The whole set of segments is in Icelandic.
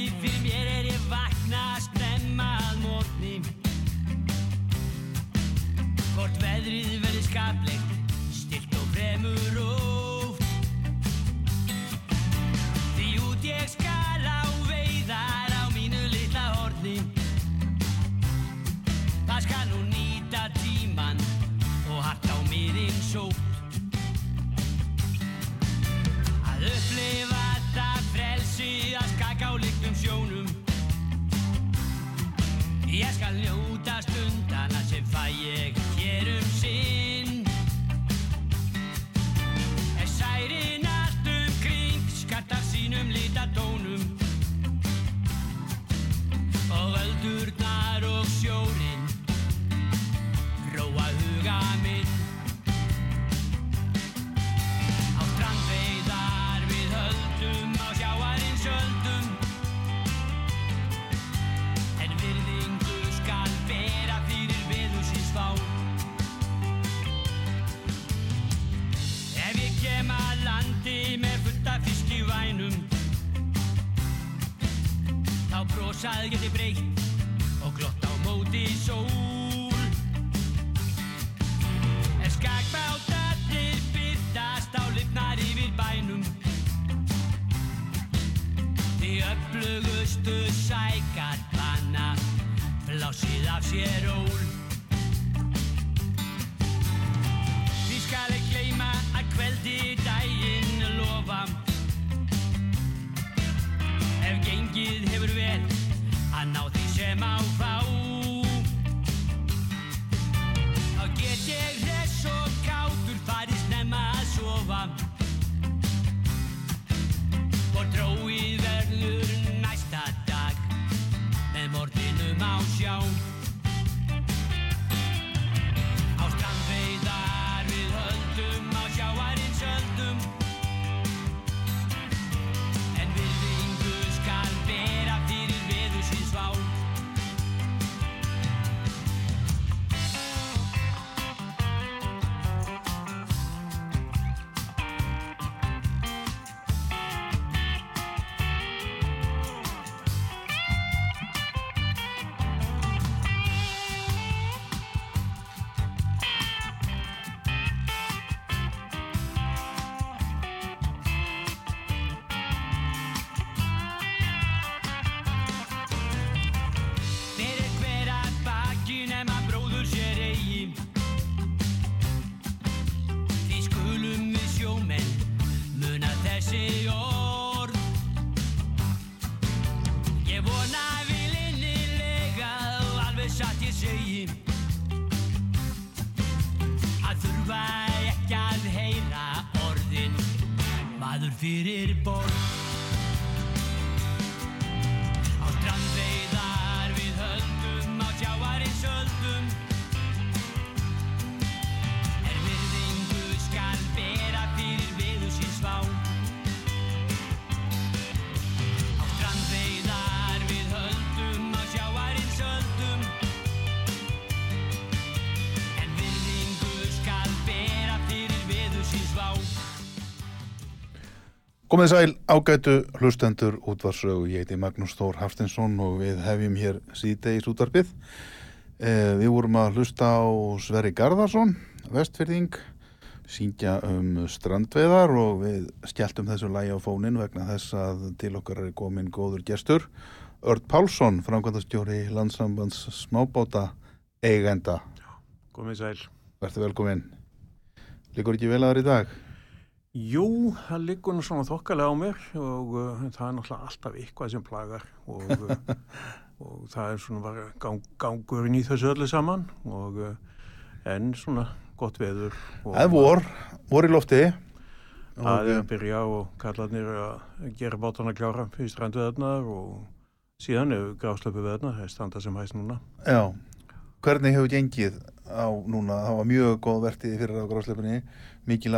Hafstensson. Hvort veðrið verði skaplegt, brosað geti breytt og glott á móti sól. En skakbátarnir byrtast á lifnar yfir bænum. Því öflugustu sækart banna Blásið af sér ól Því skal ég gleyma að kveldi daginn lofa. Ef gengið hefur vel ná fyrir borð Komið sæl ágætu hlustendur útvarsögu, ég heiti Magnús Þór Haftinsson og við hefjum hér síðdeis útvarpið. Eh, við vorum að hlusta á Sverri Garðarsson, vestfyrðing, síngja um strandveðar og við skelltum þessu lægi á fónin vegna þess að til okkar er komin góður gestur. Ört Pálsson, framkvæmdastjóri landsambands smábáta eigenda. Komið sæl. Verður velkomin. Liggur ekki vel aðra í dag? Jú, það liggur nú svona þokkalega á mér og uh, það er náttúrulega alltaf eitthvað sem plagar og, uh, og það er svona bara gang, gangurinn í þessu öllu saman og uh, en svona gott veður. Það er vor, vor í lofti. Það er að byrja og kallarnir að gera bátana klára fyrir strandveðarnar og síðan er gráslöpu veðarnar, það er standa sem hæst núna. Já, hvernig hefur gengið á núna, það var mjög góð vertið fyrir á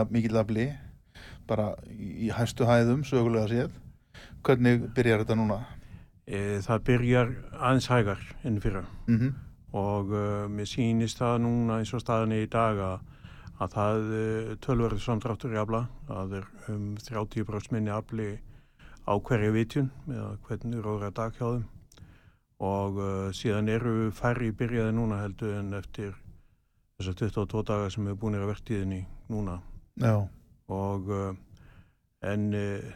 af- mikil afli, bara í hæstu hæðum, sögulega séð. Hvernig byrjar þetta núna? E, það byrjar aðeins hægar enn fyrra. Mm og uh, mér sýnist það núna eins og staðinni í dag að, að það uh, tölverður samdráttur í afla, það er um 30% minni afli á hverju vitjun eða hvernig róðra dag hjá þeim. Og uh, síðan eru færri byrjaði núna heldur en eftir þessar 22 daga sem er búin að vertiðinni núna. Já, og uh, en uh,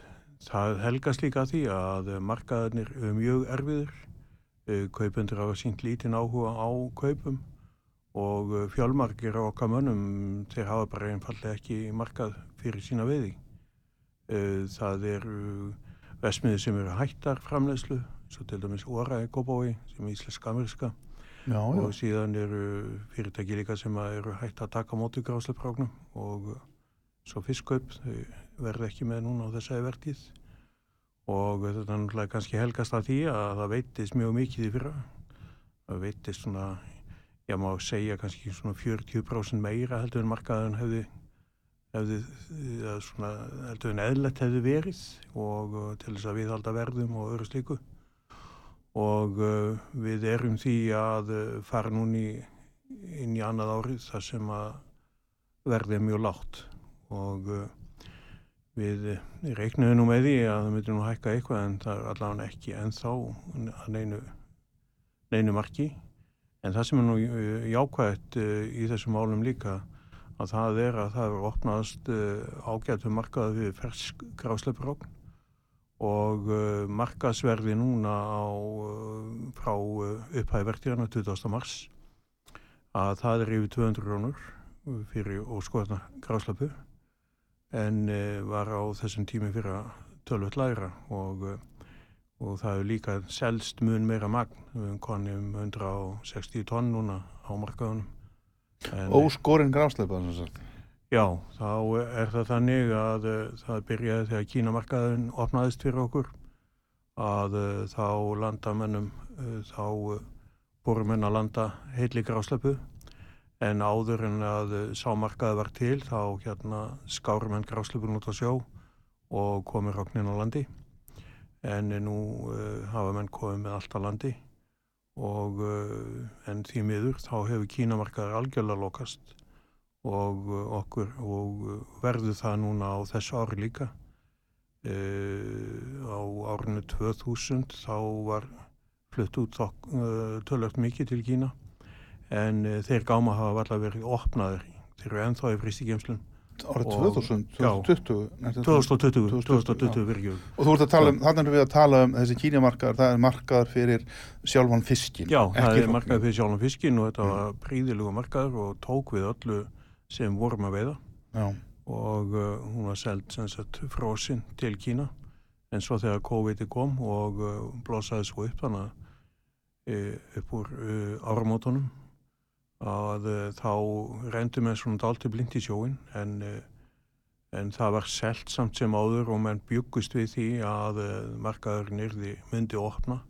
það helgast líka því að markaðarnir eru mjög erfiður uh, kaupendur hafa sínt lítinn áhuga á kaupum og fjölmargir á okkar mönnum þeir hafa bara einfallega ekki markað fyrir sína veiði. Uh, það eru vesmiði sem eru hættar framleiðslu svo til dæmis Óra Kópái sem er íslensk-ameríska. Já, já. og síðan eru fyrirtæki líka sem eru hægt að taka móti grásleprágnum og svo fiskkaup verða ekki með núna á þessari vertíð. Og þetta er náttúrulega kannski helgast að því að það veitist mjög mikið í fyrra. Það veitist svona ég má segja kannski svona 40% meira heldur en markaðan hefði hefði svona heldur en eðlert hefði verið og uh, til þess að viðhalda verðum og öru slíku. Og uh, við erum því að uh, fara núni inn í annað árið þar sem að verðið er mjög lágt og uh, við uh, reiknuðum nú með því að það myndi nú hækka eitthvað en það er allavega ekki ennþá að neinu, neinu marki en það sem er nú uh, jákvægt í þessum málum líka að það er að það er opnaðast ágætu markaði við fersk grásleiprókn og markaðsverði núna á, frá upphæði verktíðana 20. mars að það er yfir 200 krónur fyrir óskoðna gráslöpu en uh, var á þessum tími fyrir að tölvöld læra og, uh, og það er líka selst mun meira magn, við höfum konið um 160 tonn núna á markaðunum. Óskorinn gráðsleipa, sem sagt. Já, þá er það þannig að uh, það byrjaði þegar Kínamarkaðin opnaðist fyrir okkur að þá landamennum þá voru menn að landa heitli gráslöpu en áður en að sámarkaði var til þá hérna skáru menn gráslöpun út á sjó og komið ráknin á landi. En nú uh, hafa menn komið með allt á landi og uh, en því miður þá hefur Kínamarkaðar algjörlega lokast og uh, okkur og verður það núna á þessu ári líka. Á árinu 2000 þá var flutt út tölvögt mikið til Kína en uh, þeir gáma hafa alltaf verið opnaðir þeir eru ennþá í fristikemslun Árið Og- 2000, já. 2020. nei, 2020, 2020, 2020 já. virkjum Og þú ert að tala um, þannig erum við að tala um þessi kínjamarkaðar, það er markaðar fyrir sjálfan fiskin. Já, það er hrognið. fyrir sjálfum fiskin og þetta var príðilegu markaður og tók við öllu sem vorum að veiða Já, og uh, hún var seld sem sagt frosin til Kína en svo þegar COVID kom og uh, blósaði svo upp þannig uh, upp úr áramótunum að uh, þá reyndum við svona dalti blind í sjóin en, uh, en það var selt samt sem áður og menn byggust við því að uh, markaður nyrði myndi opna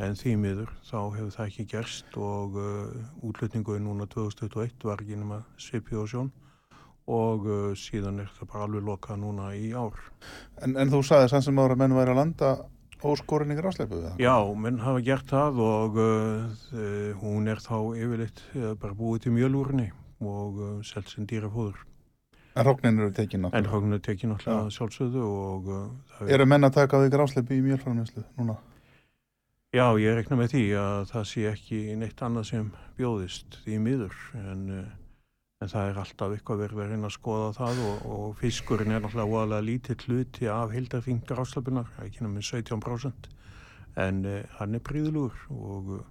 en því miður þá hefur það ekki gerst og uh, útlutningu núna 2021 var ekki nema svipið og sjón og uh, síðan er það bara alveg lokað núna í ár. en, en þú sagði sann sem ára menn væri að landa óskorinn í gráðsleipu við það? Já, menn hafa gert það og uh, hún er þá yfirleitt uh, bara búið til mjölúrinni og uh, selt sem dýrafóður. En hróknin eru tekin En náttúrulega. hróknu tekið náttúrulega sjálfsögðu og Eru menn að taka því gráðsleipu í mjölframneslu núna? Já, ég rekna með því að það sé ekki neitt annað sem bjóðist því miður en, en það er alltaf eitthvað verið að reyna að skoða það og, og fiskurinn er náttúrulega voðalega lítið hluti af hildarþing gráslöpunar, ekki námið 17% en uh, hann er príðlugur og uh,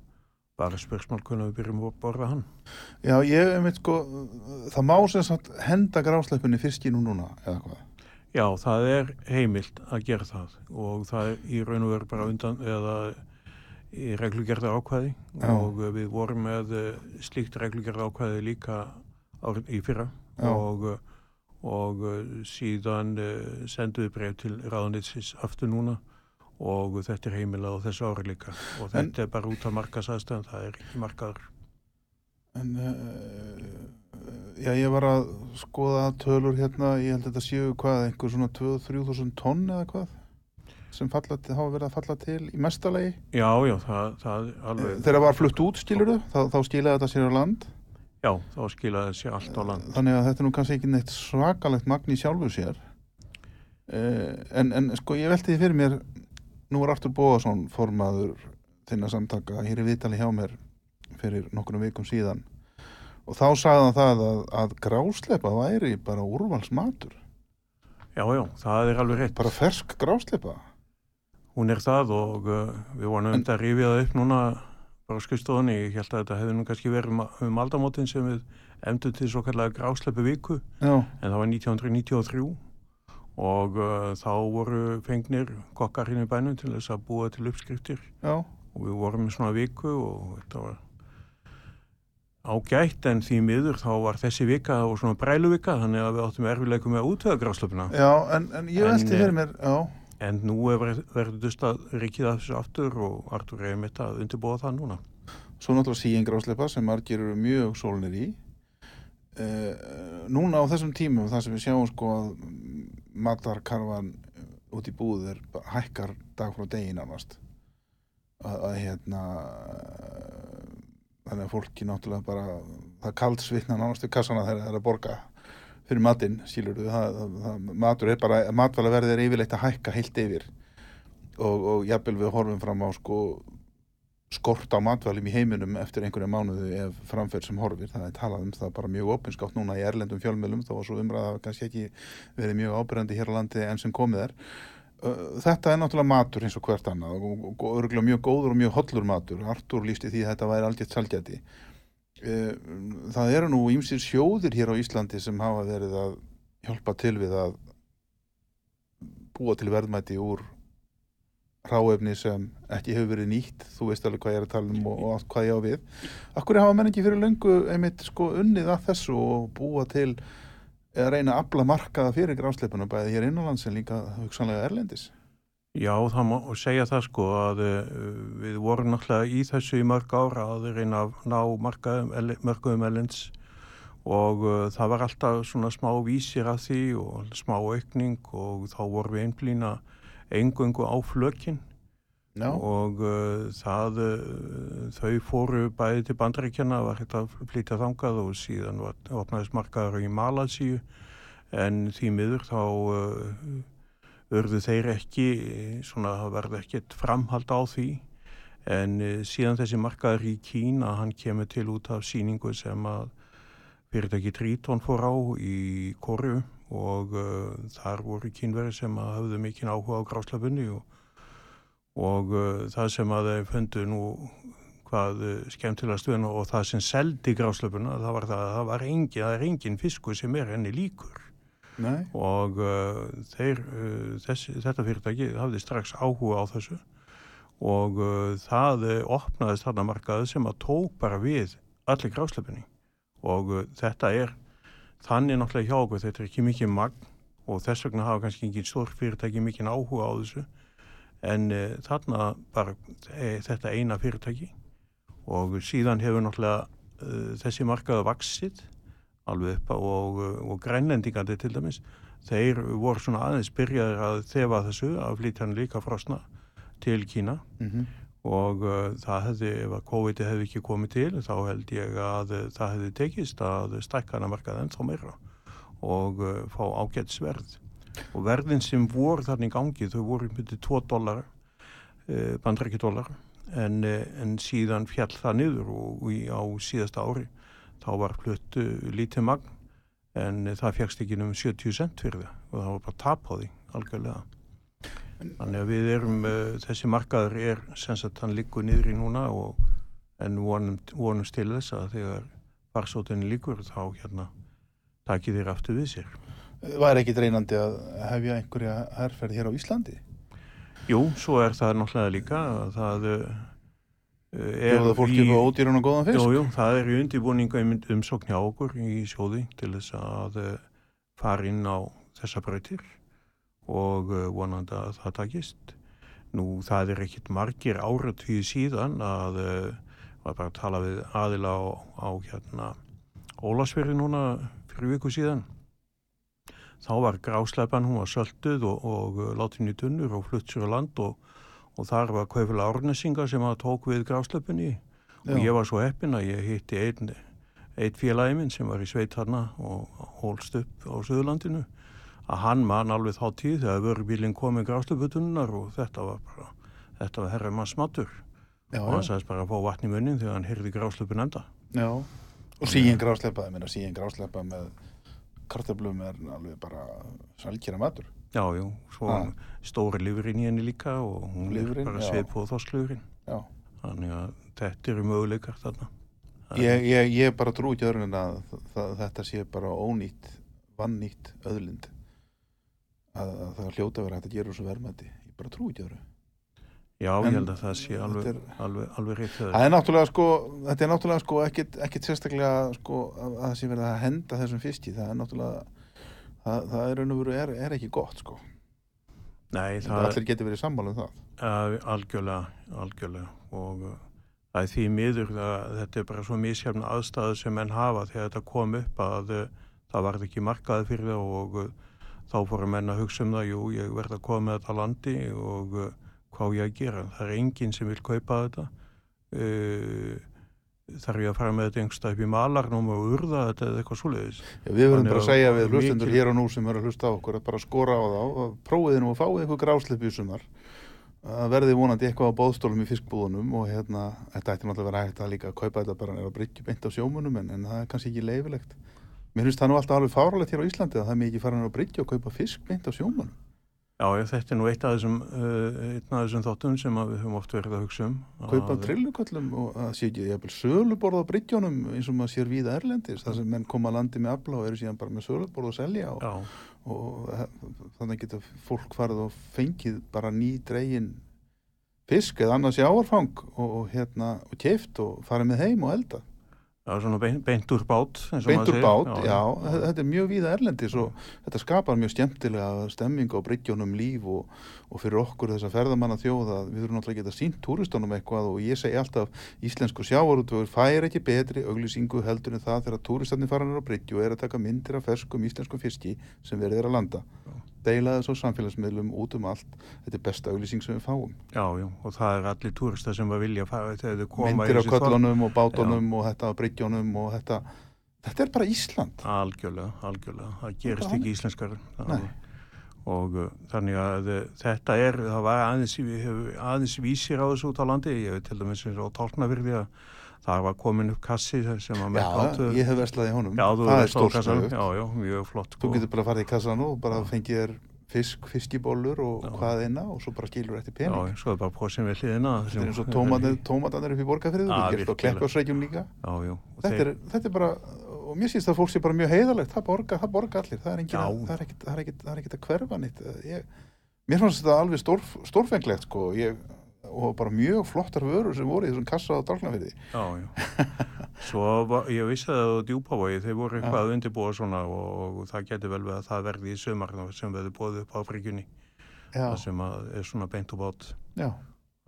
bara spursmál hvernig við byrjum að borða hann. Já, ég veit sko, það má sem sagt henda gráðsleipunni fiskinu núna, eða hvað? Já, það er heimilt að gera það og það er í raun og veru bara undan eða í reglugerðar ákvæði Já. og við vorum með uh, slíkt reglugerðar ákvæði líka í fyrra Já. og, uh, og uh, síðan uh, senduðu breyf til ráðnitsins aftur núna og þetta er heimilað á þessu ári líka og þetta En- er bara út af markasæðstöðan, það er ekki markaður. En uh, já, ég var að skoða tölur hérna, ég held að þetta séu hvað, einhver svona 2-3 tonn eða hvað sem falla, til- hafa verið að falla til í mestalegi. Já, já, það, það alveg, Þegar það var flutt út, skilur þá, þá skilaði þetta sér á land. Já, þá skilaði þessi allt á land. Þannig að þetta er nú kannski ekki neitt svakalegt magn í sjálfu sér. Uh, en, en sko, ég velti því fyrir mér, nú er Artur Bóðarsson formaður þinna samtaka hér í Vitali hjá mér fyrir nokkrum vikum síðan og þá sagði hann það að, að gráslepa væri bara úrvalsmatur Já, já, það er alveg rétt. bara fersk gráslepa Hún er það og uh, við vorum um að rifja það upp núna bara skrifstofunni. Ég held að þetta hefði nú kannski verið um, um aldamótin sem við emdum til svo kallega grásleppu viku. Já, en það var 1993 og uh, þá voru fengnir kokkar hinn í bænum til þess að búa til uppskriftir. Já, og við vorum í svona viku og þetta var ágætt en því miður þá var þessi vika og svona bræluvika þannig að við áttum erfileikum með að útvega gráslöfuna já en, en ég En, velti eh, fyrir mér já, en nú er verið- verið dustað ríkið af þessu aftur og Artur er mitt að undirbúa það núna. Svo náttúrulega síin gráslepa sem margir eru mjög sólnir í. Uh, núna á þessum tímum þar sem við sjáum sko að matarkarfan út í búð bara hækkar dag frá degi nánast. Að, að hérna þannig að fólki náttúrulega bara það kald svitna nánast við kassana þegar það er að borga fyrir matinn, það, matur er bara, matvælaverðið er yfirleitt að hækka heilt yfir. Og, og jafnvel við horfum fram á sko skort á matvælum í heiminum eftir einhverja mánuðu ef framferð sem horfir, það er talað um það bara mjög opinskátt núna í erlendum fjölmjölum þó að svo umræða kannski ekki verið mjög ábyrjandi hér á landi enn sem komið er. Þetta er náttúrulega matur eins og hvert annað og, örgulega mjög góður og mjög hollur matur. Artur lísti því þetta væri algjört salgjati Uh, það eru nú ímsir sjóðir hér á Íslandi sem hafa verið að hjálpa til við að búa til verðmæti úr ráefni sem ekki hefur verið nýtt. Þú veist alveg hvað ég er að tala um og, og allt hvað ég á við. Akkur hafa menn ekki fyrir löngu einmitt sko unnið að þessu og búa til eða reyna að afla markaða fyrir grásleipuna bæði hér innanlands en líka hugsanlega erlendis Já, það má segja það sko að uh, við vorum náttúrulega í þessu í mörg ára að reyna að ná mörgum elends og uh, það var alltaf svona smá vísir að því og smá aukning og þá vorum við einblýna engungu á flökin Já, og uh, það, þau fóru bæði til bandaríkjana, var hægt að flytja þangað og síðan opnaðist markaður í Malasíu en því miður þá urðu þeir ekki, eh, svona verði ekkert framhald á því. En uh, síðan þessi markaður í Kína, hann kemur til út af síningu sem að fyrirtæki Triton fór á í Kóru og uh, þar voru kínveri sem að hafðu mikinn áhuga á gráslöfunni og og uh, það sem að þeir fundu nú hvað uh, skemmtilega stuðin og það sem seldi gráslöpuna það var það að það var engin, það er engin fiskur sem er henni líkur nei, og uh, þeir, uh, þessi, þetta fyrirtæki hafði strax áhuga á þessu. Og uh, það uh, opnaðist þarna markaði sem að tók bara við allir gráslöpunni og uh, þetta er þannig náttúrulega hjá okkur, þetta er ekki mikið magn. Og þess vegna hafa kannski engin stór fyrirtæki mikið áhuga á þessu. En uh, þarna bara e, þetta eina fyrirtæki. Og síðan hefur náttúrulega þessi markaðu vaksið alveg upp á og, og grænlendingandi til dæmis, þeir voru svona aðeins byrjaðir að þefa þessu að flytja hann líka frosna til Kína. Mm og uh, það hefði, ef að COVID hefði ekki komið til, þá held ég að uh, það hefði tekist að stækka hana markað ennþá meira og uh, fá ágætt sverð og verðin sem voru þarna í gangi þau voru myndið 2 dólar uh, bandrækki dólar en, uh, en síðan fjall það niður og í, á síðasta ári þá var flutt uh, lítið magn en uh, það fjagst ekki um 70 cent fyrir það og það var bara tap á því algjörlega Þannig að við erum, uh, þessi markaður er sem sagt hann liggur niður í núna og en vonum, vonum til þess að þegar farsóttinni líkur þá hérna takir þeir aftur við sér. Var ekki reynandi að hefja einhverja herrferð hér á Íslandi? Jú, svo er það náttúrulega líka að það uh, Bjóða fólki frá ódýrun og góðan fisk? Jú, jú, það er í undirbúninga um, umsókn hjá okkur í sjóði til þess að uh, fara inn á þessa breytir og uh, vonandi að það takist. Nú það er ekkit margir áratvíð síðan að var bara að tala við aðila á, á hérna Ólasveri núna fyrir viku síðan. Þá var grásleipan, hún var sölduð og, og látin í tunnur og flutt sér á land og, og þar var Kaufila Árnesinga sem að tók við grásleipunni og ég var svo heppin að ég hitti einn ein félagi minn sem var í sveit hana og hólst upp á Suðurlandinu að hann mann alveg þá tíð þegar vörubílinn kom með grásleiputunnar og þetta var bara, þetta var herra mann smattur Já, og hann já. sagðist bara að fá vatn í munnin þegar hann hyrði grásleipun enda. Já, og síðan meina síðan grásleipa með kartöflum er alveg bara sælkjara matur. Já, jú, svo Ha. stóri lifurinn í henni líka og hún Lifrin, er bara já. svip og þosklifurinn. Já. Þannig að þetta eru möguleikar þarna. Ég, ég, ég bara trú ekki öðrun en að þetta sé bara ónýtt, vannýtt öðlind. Að, að það hljóta að hægt að gera þessu verðmæti. Ég bara trú ekki öðru. Já, En ég held að það sé þetta alveg, er- alveg, alveg hjá Það er náttúrulega sko, þetta er náttúrulega sko ekkit, ekkit sérstaklega sko að að það sé verið að henda þessum fiski. Það er náttúrulega, það, það er, og er, er ekki gott sko. Nei, Það allir getur verið sammála um það. algjörlega, algjörlega og uh, það er því miður að þetta er bara svo misjafn aðstæðu sem menn hafa þegar þetta kom upp að uh, það varð ekki markaði fyrir það og uh, þá fóru menn að hugsa um það, jú, ég verð að koma með þetta landi og hvað ég að gera. Það er enginn sem vil kaupa þetta. Uh, þarf ég að fara með þetta einhverstað upp í malarnum og urða þetta eða eitthvað svoleiðis. Já, við verðum bara að segja við hlustendur hér og nú sem eru að hlusta á okkur að bara skora á þá og prófiði nú að fáið eitthvað grásleipi í sumar að verði vonandi eitthvað á bóðstólum í fiskbúðunum og hérna, þetta ætti náttúrulega að vera hægt að líka að kaupa þetta bara nefn að bryggja beint á sjómunum en, en það er kannski ekki leifilegt Mér finnst það nú alltaf alveg fáralegt hér á Íslandi að það er mikið farin að bryggja og kaupa fisk beint á sjómunum Já, þetta er nú eitt af þessum, uh, þessum þáttum sem við höfum oft verið að hugsa um. kaupa trilluköllum og að sé ekki jafnvel söluborð á bryggjónum eins og maður sér víða erlendis þar sem menn koma að landi með afla og eru síðan bara með söluborð og selja og, og he- þannig getur fólk farið og fengið bara ný dregin fisk eða annars sjáarfang og, og hérna og keift og farið með heim og elda já, svona beint, úr bát. beint úr bát, já, þe- þetta er mjög víða erlendis og þetta skapar mjög skemmtilega stemming á bryggjónum líf og, og fyrir okkur þessa ferðamanna þjóða við þurfum náttúrulega að geta sínt túristunum eitthvað og ég segi alltaf íslensku sjávarútvögur fær ekki betri auglýsingu heldur en það þegar túristarnir faranir á bryggju og er að taka myndir af ferskum íslenskum fiski sem verið er að landa deila þessu á samfélagsmiðlum út um allt þetta er besta auglýsing sem við fáum Já, já, og það er allir túristar sem að vilja myndir þorp. köllunum og bátunum og þetta á bryggjónum og þetta þetta er bara Ísland Algjörlega, algjörlega. Það gerist bara ekki íslenskar. Nei. Og uh, þannig að uh, þetta er, það var aðeins, aðeins vísir á þessu út á landi. Ég veit til dæmis eins og tálknafyrði að það var komin upp kassi sem að menn Já, gátu- ég hef verslaði í honum Já, það er veist á kassanum. stórstöð Já, já, mjög flott. þú sko. getur bara farið í kassan og bara fengið þér fisk, fiskibólur og Já. hvað eina og svo bara skilur eftir Já, pening já, svo er bara pósin við hliðina. þetta er eins og tómatarnir, tómatarnir upp í borgarfriðu Já, við gerum á kleppasreikjum líka Já, já. og þetta þeir- er, þetta er bara, og mér sýst að fólk sé bara mjög heiðalegt það borga, það borga allir, það er, Já. að, er er er að hverfa nýtt ég, mér fannst þetta alveg stór, stórfenglegt sko, ég, og bara mjög flottar vörur sem voru í þessum kassa á dálknafyrði Já, já. Svo var, ég vissi það á djúpavogi, þeir voru eitthvað að undirbúa svona og, og það getur vel við að það verði í sömar sem verður bóðið upp á fríkunni, sem er svona beint og bát. já,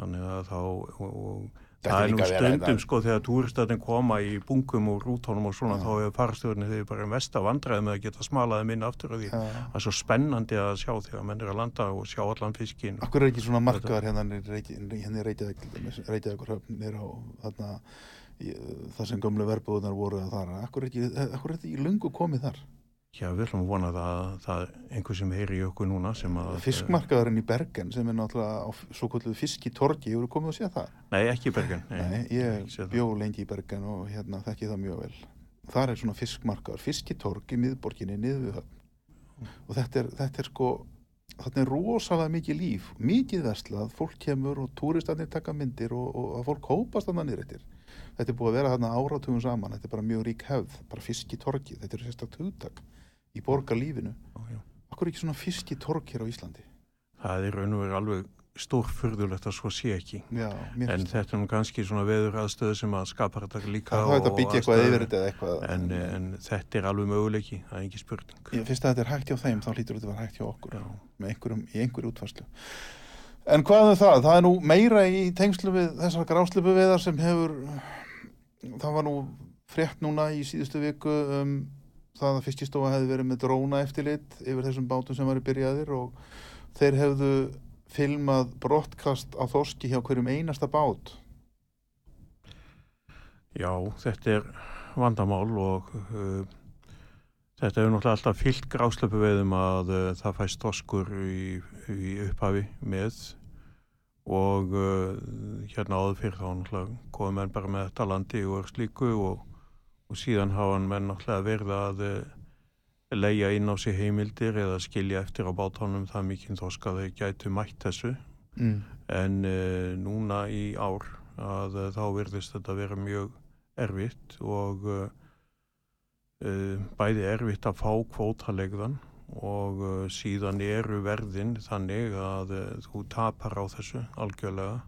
Þannig að þá, og, og það er nú stundum þetta- sko þegar túristatinn koma í bungum og rútónum og svona, Já. þá hefur farstjórnir þeir bara mest að vandræði með að geta smalaði minna aftur af því. Það er svo spennandi að sjá þegar menn er að landa og sjá allan fiskin. Akkur er ekki svona markaðar hérna í Reykjavík- hérna í Reykjavík til dæmis, Reykjavíkur höfn er á þarna, í, það sem gömlu verbúðunar voru að þar Akkur er ekki, akkur er ekki í lungu komið þar Já, við ætlum að vona það að það er einhver sem heyri í okkur núna sem að... Fiskmarkaðurinn í Bergen sem er náttúrulega á svo kvöldu fiskitorgi, hefur komið að sé það? Nei, ekki í Bergen. Nei, ekki ég það. bjó lengi í Bergen og hérna þekki það mjög vel Þar er svona fiskmarkaður, fiskitorg í miðborginni, niður við höfn og þetta er, þetta er sko þetta er rosalega mikið líf mikið verslað, fólk kemur og túristanir taka myndir og, og að fólk hópast þannig niður eftir þetta er búið að vera þarna áratugum saman þetta er bara mjög rík hefð, bara fiskitorgi þetta er sérstakt hugtak í borgarlífinu er ekki svona fiskitorg hér á Íslandi? Það er raun og verið alveg stórfurðulegt að svo sé ekki. Já, En þetta er nú kannski svona veður aðstöðu sem að skapar þetta líka. það. Það að og eitthvað aðstæður. yfir þetta eða eitthvað. En, en þetta er alveg möguleiki, það er ekki spurning. Ég finnst að þetta er hægt hjá þeim, þá hlýtur þetta að vera hægt hjá okkur. Einhverjum, í einhverju útfarslu. En hvað er það? Það er nú meira í tengslu við þessar gráslipu veðar sem hefur, það var nú frétt núna í síðustu viku um það að fiskistofa hefði verið með dróna eftirlit yfir þessum bátum sem varu byrjaðir og þeir hefðu filmað brottkast á þorski hjá hverjum einasta bát. Já, þetta er vandamál og uh, þetta hefur náttúrulega alltaf fyllt gráslöpu veiðum að uh, það fæst toskur í, í upphafi með og uh, hérna áður fyrir þá náttúrulega komum menn bara með þetta landi og slíku og, og síðan hafa menn náttúrulega verið að uh, leia inn á sig heimildir eða skilja eftir á bátónum það mikið þosk að þau gætu mætt þessu Mm. en uh, núna í ár að uh, þá virðist þetta vera mjög erfitt og uh, bæði erfitt að fá kvótalegðan og síðan eru verðin þannig að þú tapar á þessu algjörlega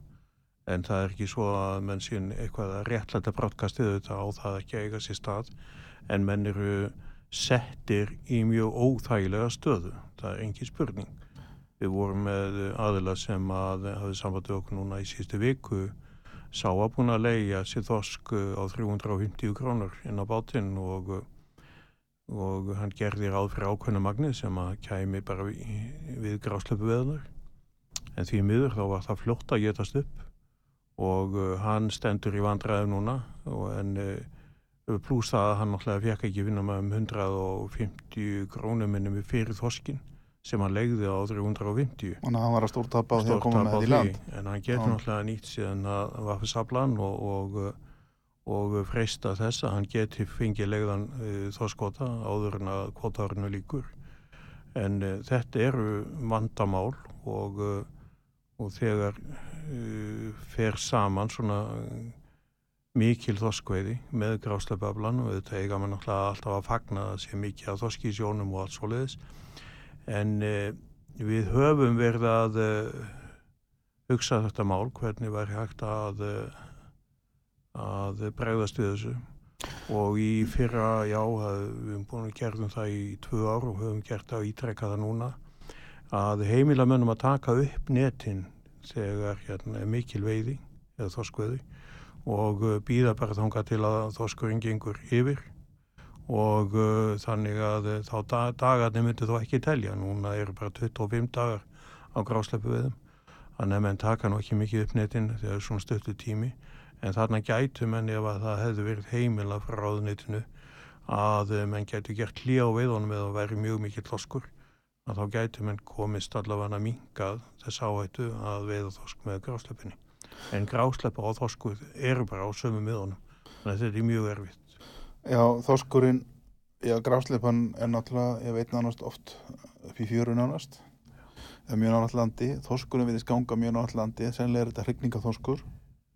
en það er ekki svo að menn sín eitthvað að réttlæta brottkastið þetta á það ekki að eiga sér stað. En menn eru settir í mjög óþægilega stöðu. Það er engin spurning. Við vorum með aðila sem að hafði sambandið okkur núna í síðustu viku sá að búin að leia sér þosk á 350 krónur inn á bátinn og, og hann gerði ráð fyrir ákveðna magnið sem að kæmi bara við, við gráslöpu veðunar. En því miður þá var það fljótt að getast upp og uh, hann stendur í vandræðu núna og en uh, pluss það að hann náttúrulega fekk ekki vinna með um 150 krónum minnum fyrir þoskin sem hann legði á 350 Þannig að hann var að stórtapa á því að koma með því. land. en hann getur náttúrulega nýtt síðan að vaffi sablan og, og, og freista þess að hann geti fengið legðan uh, þoskota áður en að kvotárinu líkur en uh, þetta eru vandamál og, uh, og þegar uh, fer saman svona uh, mikil þoskveiði með gráslöpablan og þetta eiga mann alltaf að fagna að sé mikið að þoski í sjónum og allt svoleiðis. En uh, við höfum verið að hugsa þetta mál, hvernig væri hægt að, að bregðast við þessu. Og í fyrra, já, það- við höfum búin að gerðum það í tvö ár og höfum gert það að ítrekka það núna að heimila mönnum að taka upp netin þegar hérna, mikil veiði eða þoskveiði og uh, býða bara þangað til að þoskurinn gengur yfir og uh, þannig að uh, þá da dagarnir myndu þó ekki telja. Núna eru bara 25 dagar á grásleppu veðum. Þannig að menn taka nú ekki mikið upp netin þegar svona stöttu tími. En þarna gætu menn ef að það hefði verið heimila frá ráðunitinu að uh, menn gætu gert hlýja á veiðunum eða væri mjög mikið þoskur. Að þá gætu menn komist allavega að minkað þess áhættu að veiða þosk með grásleppinni. En grásleppa og þoskur eru bara á sömu miðunum. Þannig að þetta er mjög erfitt. Já, þorskurinn, já, grásleipan er náttúrulega, ég veit nánast oft upp í fjöru nánast. Það er mjög nánast landi, þorskurinn viðist ganga mjög nánast landi, sennilega er þetta hrygningaþorskur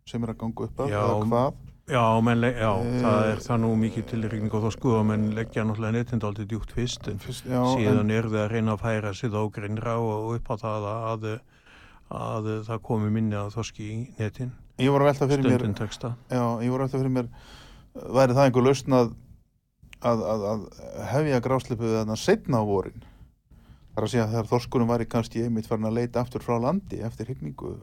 sem er að ganga upp að, eða hvað. Já, menn, já Eh, það er það nú mikið til rigning og þosku og menn leggja náttúrulega netind aldrei djúpt fyrst en Fyrst, já, síðan er það að reyna að færa sig þá grinnra og upp á það að, að það komi minni að þoski í netin, en ég var að velta fyrir mér, já, ég var að velta fyrir mér, væri það einhver lausn að, að, að, að hefja grásleipu þarna setna á vorin. Það er að segja að þegar þorskurinn væri kannski einmitt farin að leita aftur frá landi eftir hrygningu.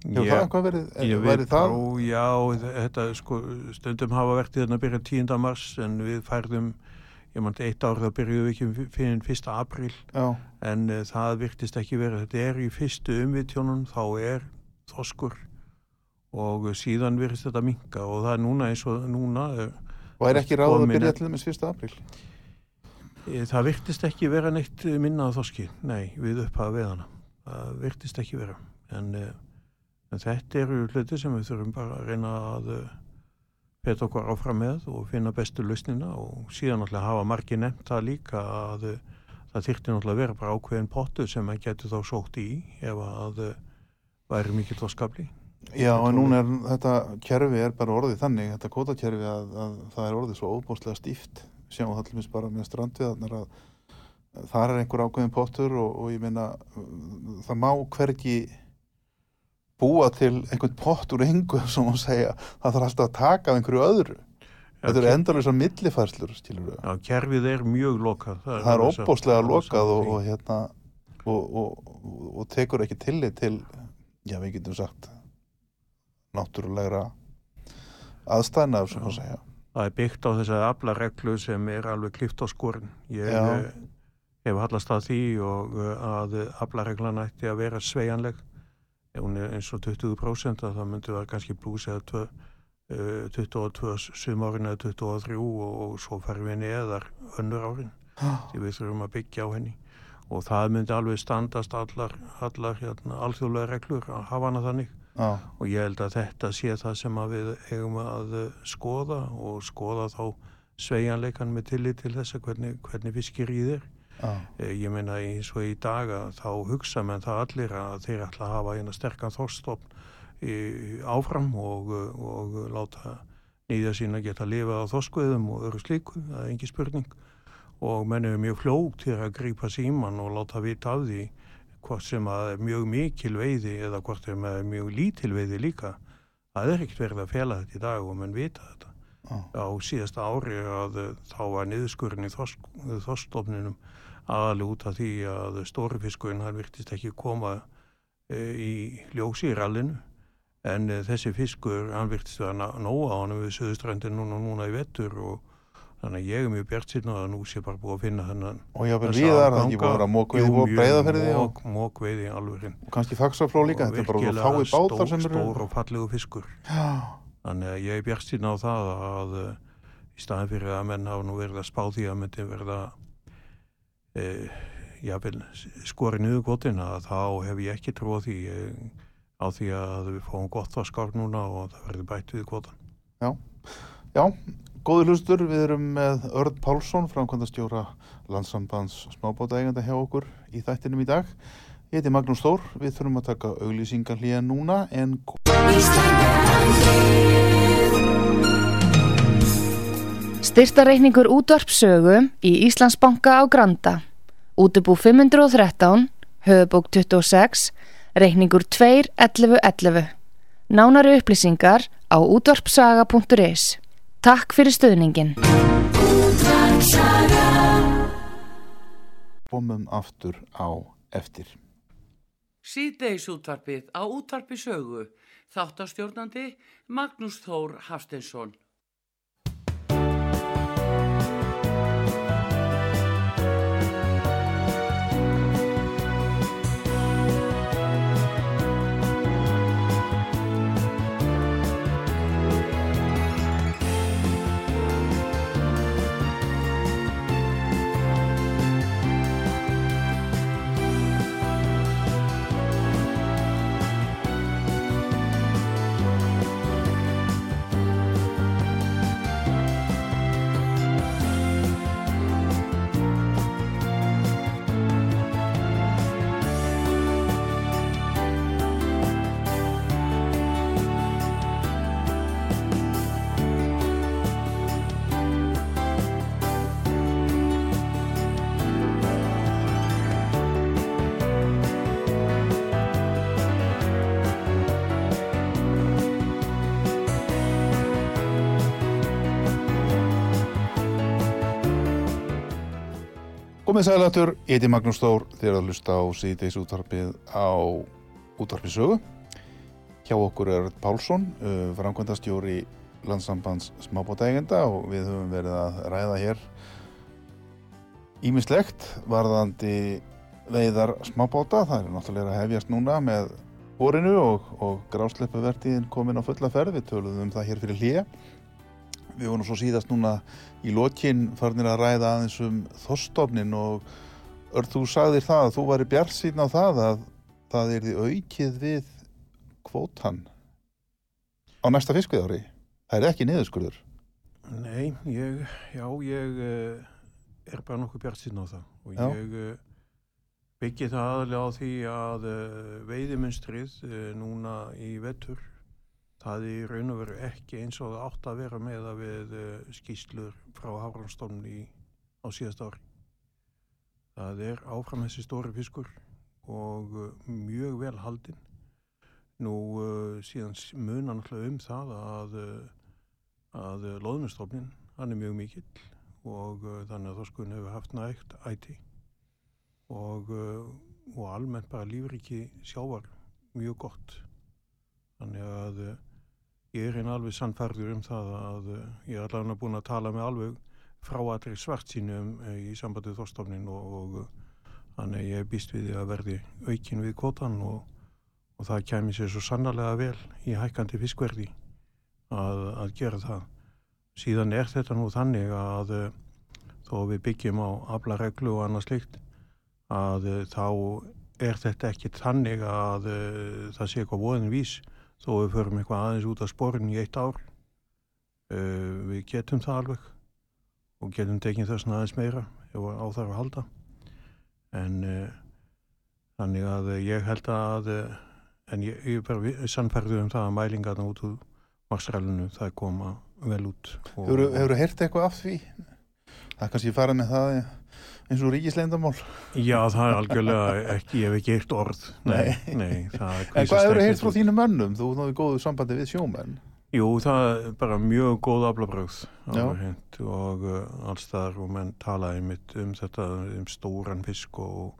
Hefur það eitthvað verið, væri veit það? þá, já, þetta sko, stundum hafa vertið þarna að byrja 10. mars en við færðum, ég mann eitt ár það byrjuðum við ekki fyrir 1. apríl Já, en uh, það virtist ekki verið, þetta er í fyrstu umvitjónum, þá er þoskur og síðan virðist þetta minka og það er núna eins og núna, uh, væri ekki ráð að byrja til þess 1. apríl. e, það virtist ekki vera neitt eh, minna að þoski, nei, við upphafa veðana, það virtist ekki vera, en, uh, en þetta eru hluti sem við þurfum bara að reyna að peta okkur áfram með og finna bestu lausnina og síðan náttúrulega hafa margir nefnt það líka að uh, það þyrfti náttúrulega að vera bara ákveðin pottu sem maður getur þá sótt í ef að uh, væri mikill þoskafli. Já, en núna er þetta kerfi er bara orðið þannig, þetta kvotakerfi að, að það er orðið svo óbúslega stíft. Sjáum það allir bara með strandviðarnar að þar er einhver ákveðin pottur og, og ég meina það má hvergi búa til einhvern pott úr engu sem hún segja, það þarf alltaf að taka af einhverju öðru. Þetta eru endalisa millifærslur, skilur við. Já, kerfið er mjög lokað. Það er satt- óbóslega alveg lokað og, og hérna og, og, og tekur ekki tillit til, já við getum sagt náttúrulegra aðstæðna, sem að segja. Það er byggt á þess að afla reglu sem er alveg klift á skorin. Ég Já. eh, hef hallast að því og eh, að afla reglan ætti að vera sveigjanleg. Hún er eins og 20% að það myndi vera kannski blús eða tvö, eh, 22 sumárin eða 23 og, og svo farum við neðar önnur árin. Því við þurfum að byggja á henni. Og það myndi alveg standast allar, allar hérna, alþjóðlega reglur að hafa hana þannig. Já, og ég held að þetta sé það sem við eigum að eh, skoða og skoða þá sveigjanleikan með tillit til þess að hvernig, hvernig fiskirýð er. já, Eh, Ég meina eins og í dag að þá hugsa menn það allir að þeir ætla að hafa eina sterkan þorstofn í- áfram og, eh, og láta nýða sín að geta lifað á þorskuðum og öru slíku, það er engi spurning. Og menn er mjög flók til að grípa síman og láta vita af því hvort sem að er mjög mikil veiði eða hvort sem að er mjög lítil veiði líka. Það er ekkert verið að fela þetta í dag og menn vita þetta. Já, á síðasta ári að eh, þá var niðurskurinn í þorstofninum aðalega út af því að stórifiskurinn hann virtist ekki koma e, í ljósi í rallinu. En e, þessi fiskur hann virtist ná- nóg á hann við söðustrandin núna, núna í vettur og þannig að ég er mjög bjart síðan að nú sé bara búið að finna þennan og þessa viðar, það er ekki afganga. búið að vera mókveiði og breyðaferði og, mók- mókveiði alveg og kannski fagsafló líka, þetta er bara svo fái bátar sem eru stór og fallegu fiskur. Já, Þannig að ég er bjart síðan á það að uh, í staðin fyrir að menn hafa nú verið að spá því að myndi verða skori niður kvotin að þá hef ég ekki trú á því uh, á því að við fáum gott þorskár núna og það verður bætt við kvotan. já, góður hlustur, við erum með Örd Pálsson, framkvæmdastjóra landsambands smábátaeganda hjá okkur í þættinum í dag. Ég heiti Magnús Þór, við þurfum að taka auglýsingar hlýja núna en Styrtareikningur útvarpsögu í Íslandsbanka á Granda. Útubú 513, höfubók 26, reikningur 2.11.11. Nánari upplýsingar á útvarpsaga.is. Takk fyrir stöðningin. komum aftur á eftir. Síðdeis útvarpið á útvarpi sögu. Þáttastjórnandi Magnús Þór Hafsteinsson. Komið sælatur, ég heiti Magnús Þór, þér að hlusta á síðdeis útvarpið á útvarpið sögu. Hjá okkur er Pálsson, uh, framkvæmdastjóri landsambands smábátaegenda og við höfum verið að ræða hér ímislegt varðandi veiðar smábáta. Það er náttúrulega að hefjast núna með orinu og, og grásleppuvertíðin komin á fulla ferð. Við töluðum um það hér fyrir hlýja. Við vorum svo síðast núna í lokinn farnir að ræða aðeins um þorstofnin og örð þú sagðir það að þú væri bjart síðan á það að það er því aukið við kvótan á næsta fiskviðári. Það er ekki niðurskurður. Nei, ég, já, ég uh, er bara nokkuð bjart síðan á það og Já. ég uh, byggi það aðlega á því að uh, veiðimunstrið núna í vettur það er í raun og veru ekki eins og átt að vera með að við uh, skýslur frá Hafranstofn í á síðast ári. það er áfram þessi stóri fiskur og uh, mjög vel haldinn. Nú uh, síðan munar náttúrulega um það að, að loðnustofnin, hann er mjög mikill og þannig að þorskurinn hefur haft nægt æti og, og almennt bara lífriki sjávar mjög gott. Þannig að ég er einn alveg sannfærður um það að uh, ég er allavega búin að tala með alveg fráatri svart sínu um, í sambandið þorstofnin og, og uh, þannig ég býst við því að verði aukin við kvotan og, og það kæmi sér svo sannarlega vel í hækkandi fiskverði að, að gera það. Síðan er þetta nú þannig að þó við byggjum á aflareglu og annað slikt að þá er þetta ekki þannig að það sé eitthvað voðin vís þó við förum eitthvað aðeins út af sporin í eitt ár. Uh, við getum það alveg og getum tekið þess aðeins meira ef á þarf að halda. En uh, þannig að ég held að, uh, en ég, ég er bara sannfærður um það að mælingarna út úr marsrælunu það koma vel út. Hefur þú heyrt eitthvað af því? Það er kannski farið með það eins og ríkisleyndamál. Já, það er algjörlega ekki, ég hef ekki heyrt orð. Nei, nei, En hvað ekkert heyrt frá út. þínum mönnum? Þú náðu góðu sambandi við sjómenn. Jú, það er bara mjög góð aflabröð og uh, alls þar og menn talaði mitt um þetta um stóran fisk og,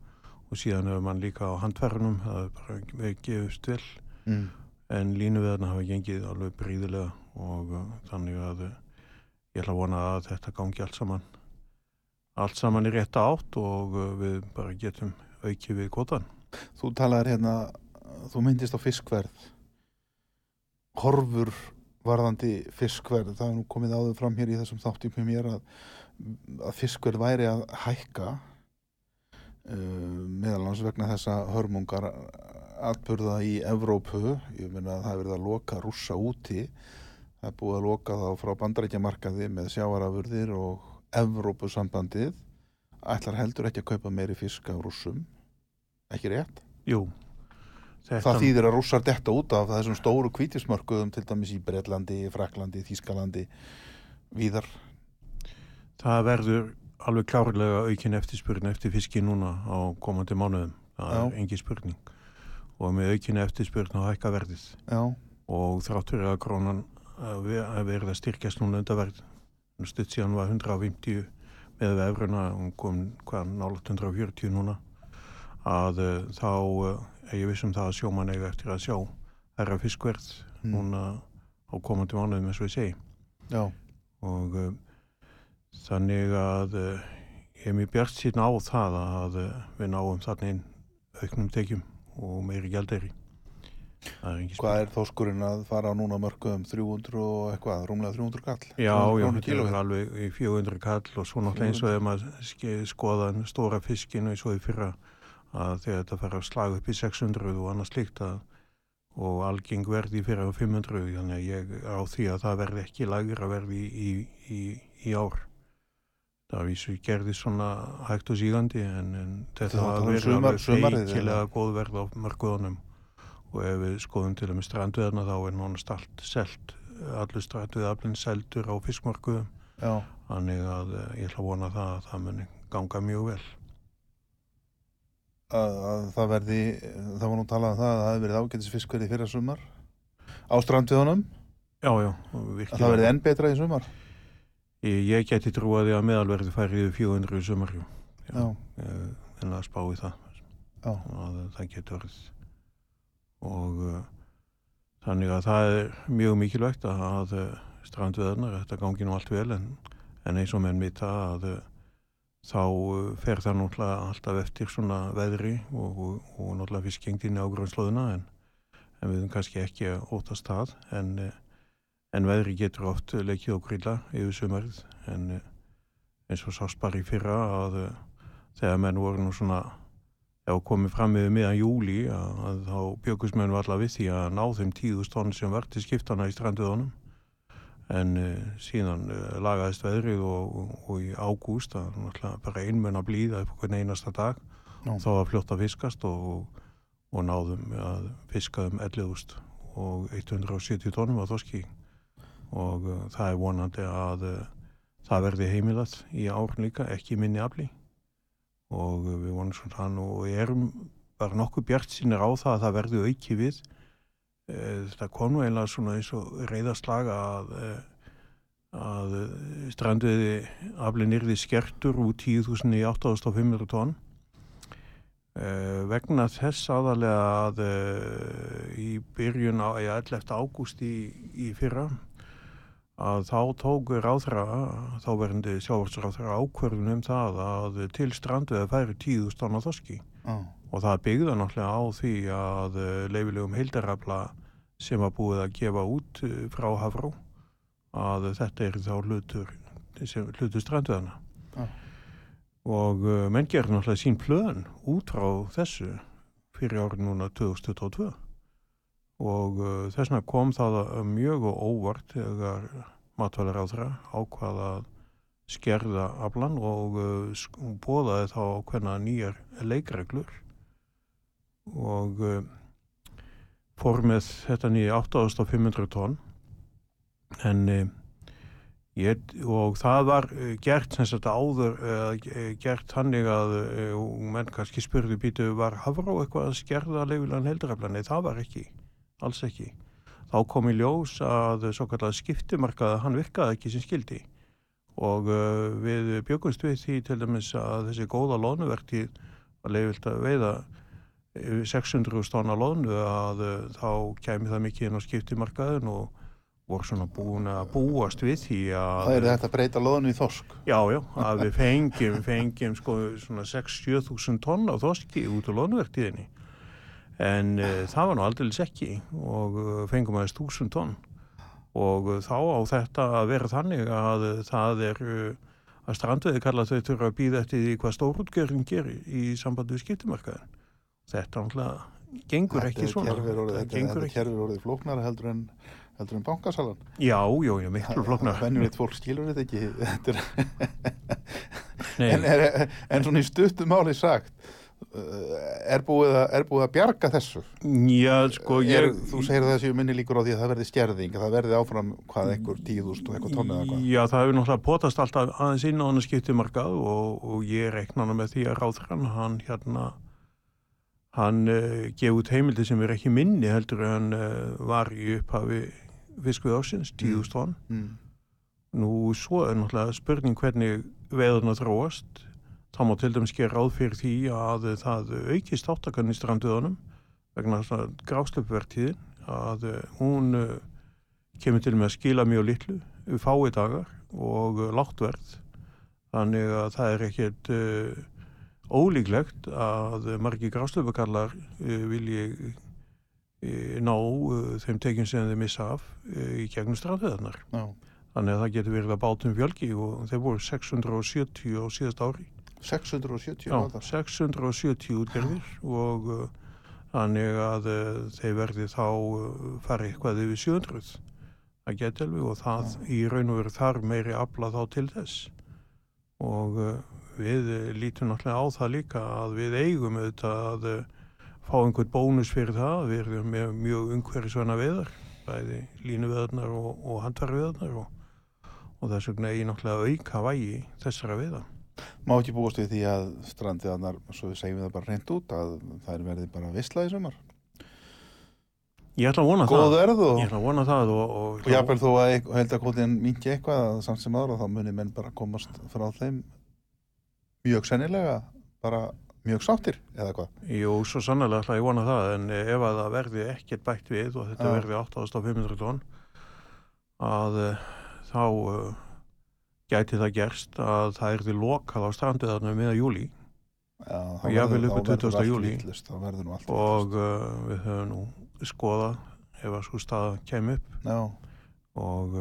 og síðan hefur mann líka á handverðunum það er bara við gefust vel Mm. en línuveðna hafa gengið alveg bríðilega og uh, þannig að uh, ég ætla að vona að þetta gangi allt saman allt saman í rétta átt og uh, við bara getum aukið við kvotan. Þú talaðir hérna, þú myndist á fiskverð. Horfur varðandi fiskverð. Það er nú komið áður fram hér í þessum hjá mér að, að fiskverð væri að hækka uh, meðal hans vegna þessa hörmungar atburða í Evrópu. Ég meina að það er verið að loka rússa úti. Það er búið að loka þá frá bandarækjamarkaði með sjávarafurðir og Evrópusambandið ætlar heldur ekki að kaupa meiri fisk af rússum. Ekki rétt? Jú, Það þýðir að rússar detta út af þessum stóru kvítismörkuðum til dæmis í Breitlandi, Fraklandi, Þískalandi, víðar. Það verður alveg klárlega aukin eftirspurn eftir fiski núna á komandi mánuðum. Það Já. er engi spurning. Og með aukin eftirspurn á hækka verðið. Já, Og þráttur að krónan verða styrkjast núna undan verð. Stutt síðan var 150 með efruna, hún kom hvað nálat 140 núna. Að uh, þá uh, ég vissum það að sjóman eiga eftir að sjá herra fiskverð Mm. núna á komandi mánuðum eins og ég segi. já, og uh, þannig að ég er mjög bjart síðan á það að við náum þarna inn auknum tekjum og meiri er ekki hvað er þóskurinn að fara núna mörkuðum 300 og eitthvað, rúmlega 300 kall? Já, 300 já, þetta er alveg í 400 kall og svo náttúrulega eins og ef maður skoða den stóra fiskinu eins og í fyrra að þegar þetta fer að slaga upp í 600 og annað slíkt að og algeng verði fyrir á 500 þannig að ég á því að það verði ekki lagra verði í, í, í, ár. Það vísu gerði svona hægt og sígandi en, en Þetta var um verið alveg feikilega góð verð á mörguðunum og ef við skoðum til og með strandveðna þá er nánast allt selt. Allur strandveðaflinn seldur á fiskmarkuðum þannig að eh, ég ætla að vona það að það muni ganga mjög vel. Að, að það verði, það var nú talað um það að það hefði verið ágætis fiskverði fyrra sumar á strandviðunum, Já, já, að virkilega. það verði enn betra í sumar. Ég, ég geti trúaði að meðalverði færi yfir 400 í Já, en að spá í það. Já, að það getur orðið og uh, þannig að það er mjög mikilvægt að, uh, strandveðarnar, þetta gangi nú allt vel en, en eins og menn vita að uh, þá uh, fer það náttúrulega alltaf eftir svona veðri og, og, og náttúrulega fiskengdinni á grunslóðuna en, en við höfum kannski ekki ótast það. En, uh, en veðri getur oft leikið okkur illa yfir sumarið. En uh, eins og sást bara í fyrra að þegar menn voru nú svona já, komið fram með meðan júli að, að þá bjökusmenn var allavega við því að ná þeim tíðust tónn sem var til skiptana í stranduðunum en uh, síðan uh, lagaðist veðrið og, og, og í ágúst að bara einmenn að blíða upp hvern einasta dag Já. þá var fljótt að fiskast og, og náðum að fiska um 11.000 og 170 tónum á þoski og uh, það er vonandi að það verði heimilað í ár líka, ekki minni afli og við vonum svona hann og erum bara nokkuð bjart sínir á það að það verði auki við Eh, þetta kom nú eiginlega svona eins og reyðaslaga að, eh, að stranduði aflinn yrði skertur úr 10.000 í 8.500 tónn eh, vegna þess aðalega að í byrjun á 11. ágúst í, í fyrra að þá tóku ráðra, þá verðandi sjávarsráðra ákverðun um það að til stranduði færi 10.000 tónn á þoski oh. og það byggða náttúrulega á því að leifilegum heildarafla sem var búið að gefa út eh, frá Hafró að þetta er þá hlutur, hlutur stranduðana ah. og uh, menn gerði náttúrulega sín plön út frá þessu fyrir árið núna 2022 og uh, þess vegna kom það mjög og óvart þegar matvælar á þeirra ákvaða að skerða aflan og uh, bóðaði þá hvernig nýjar leikreglur. Og fór með þetta nýja 8500 tónn en ég, og það var gert sem sagt áður gert hannig að menn kannski spurði býtu var Havró eitthvað að skerða leifilegan heldurafla nei það var ekki, alls ekki. Þá kom í ljós að svo kallar skiptumarkaða hann virkaði ekki sem skildi og uh, við bjökumst við því til dæmis að þessi góða lónuverti var leifilt að veiða 600 stóna lónu að uh, þá kemi það mikið inn á skiptimarkaðin og voru svona búin að búast við því að... Það er þetta að breyta lónu í þosk? Já, já, að við fengjum, fengjum sko svona 6-7 þúsund tonna á þoski út á lónuverktíðinni en uh, það var nú aldrei ekki og uh, fengum aðeins þúsund tonn. Og uh, þá á þetta að vera þannig að það er að strandveði kalla þau þurfa að býða eftir því hvað stórútgerðin gerir í sambandi við skiptimarkaðin þetta náttúrulega gengur þetta ekki svona. orðið, þetta, þetta er kerfið orðið flóknara heldur en, heldur en bankasalan. Já, já, já, miklu flóknara. Hvennulegt fólk skilur þetta ekki. Þetta en, er, en svona í stuttum máli sagt er búið að, er búið að bjarga þessu? Já, sko ég, er, þú segir að þessi minni líkur á því að það verði stjærðing að það verði áfram hvað ekkur tíðust og eitthvað tónið eitthvað já, það hefur náttúrulega potast alltaf aðeins inn á hann skiptumarkað og, og ég rekna hann með því að ráðhrann hann hérna hann uh, gefið út heimildi sem er ekki minni heldur en uh, var í upphafi fiskvið ásins, tíðust tónn mm. nú svo er náttúrulega spurning hvernig veðurna þróast þá má til dæmis gera ráð fyrir því að það aukist áttakann í stranduðunum vegna gráslöpvertíðin að uh, hún kemur til með að skila mjög litlu fái dagar og láttverð þannig að það er ekkert ólíklegt að margi grástöfukallar uh, vilji uh, ná uh, þeim tekjum sem þeir missa af í gegnum strandveðarnar. Þannig að það getur verið að bátum fjölgi og þeir voru 670 á síðast ári. 670? Já, 670 útgerðir og þannig að þeir verði þá farið eitthvað yfir 700 að geta alveg og það Já. í raun og veru þar meiri afla þá til þess og við lítum náttúrulega á það líka að við eigum auðvitað að fá einhvern bónus fyrir það við erum með mjög umhverjusvæna veðar bæði línuveðarnar og, og handverðveðarnar og, og þess vegna er ég náttúrulega auka vægi þessara veða Má ekki búast við því að strandiðarnar, svo við segjum það bara reynd út að það er verið bara vissla í sömur Ég ætla að vona Góð það. og, Ég ætla að vona það og, og, og jáfnvel þó að heldakótin mingi eitthvað samt sem aðra þá munir menn bara komast frá þeim mjög sennilega bara mjög sáttir eða hvað? Jú, svo sannlega ætla ég vona það en ef að það verði ekkert bætt við og þetta verði 8500 tónn að uh, þá uh, gæti það gerst að það erði lokað á strandiðarna meða júli ja, og vil uppi 20. júli og uh, við höfum nú skoða ef að svo staða kem upp Já. og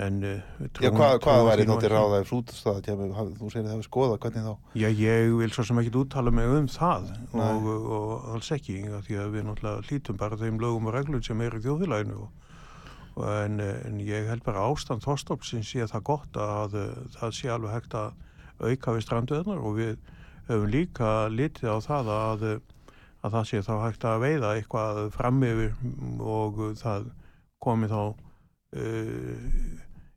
en uh, Já, hvað, hvað væri þá til ráða ef sútastað þú segir að það hefur skoðað, hvernig þá? Já, ég vil svo sem ekki úttala mig um það og, og alls ekki því að við náttúrulega hlítum bara þeim lögum og reglum sem er í þjóðfélaginu en, en ég held bara ástand þorstofnsins sé það gott að það sé alveg hægt að auka við stranduðnar og við höfum líka litið á það að, að það sé þá hægt að veiða eitthvað fram yfir og það komi þá uh,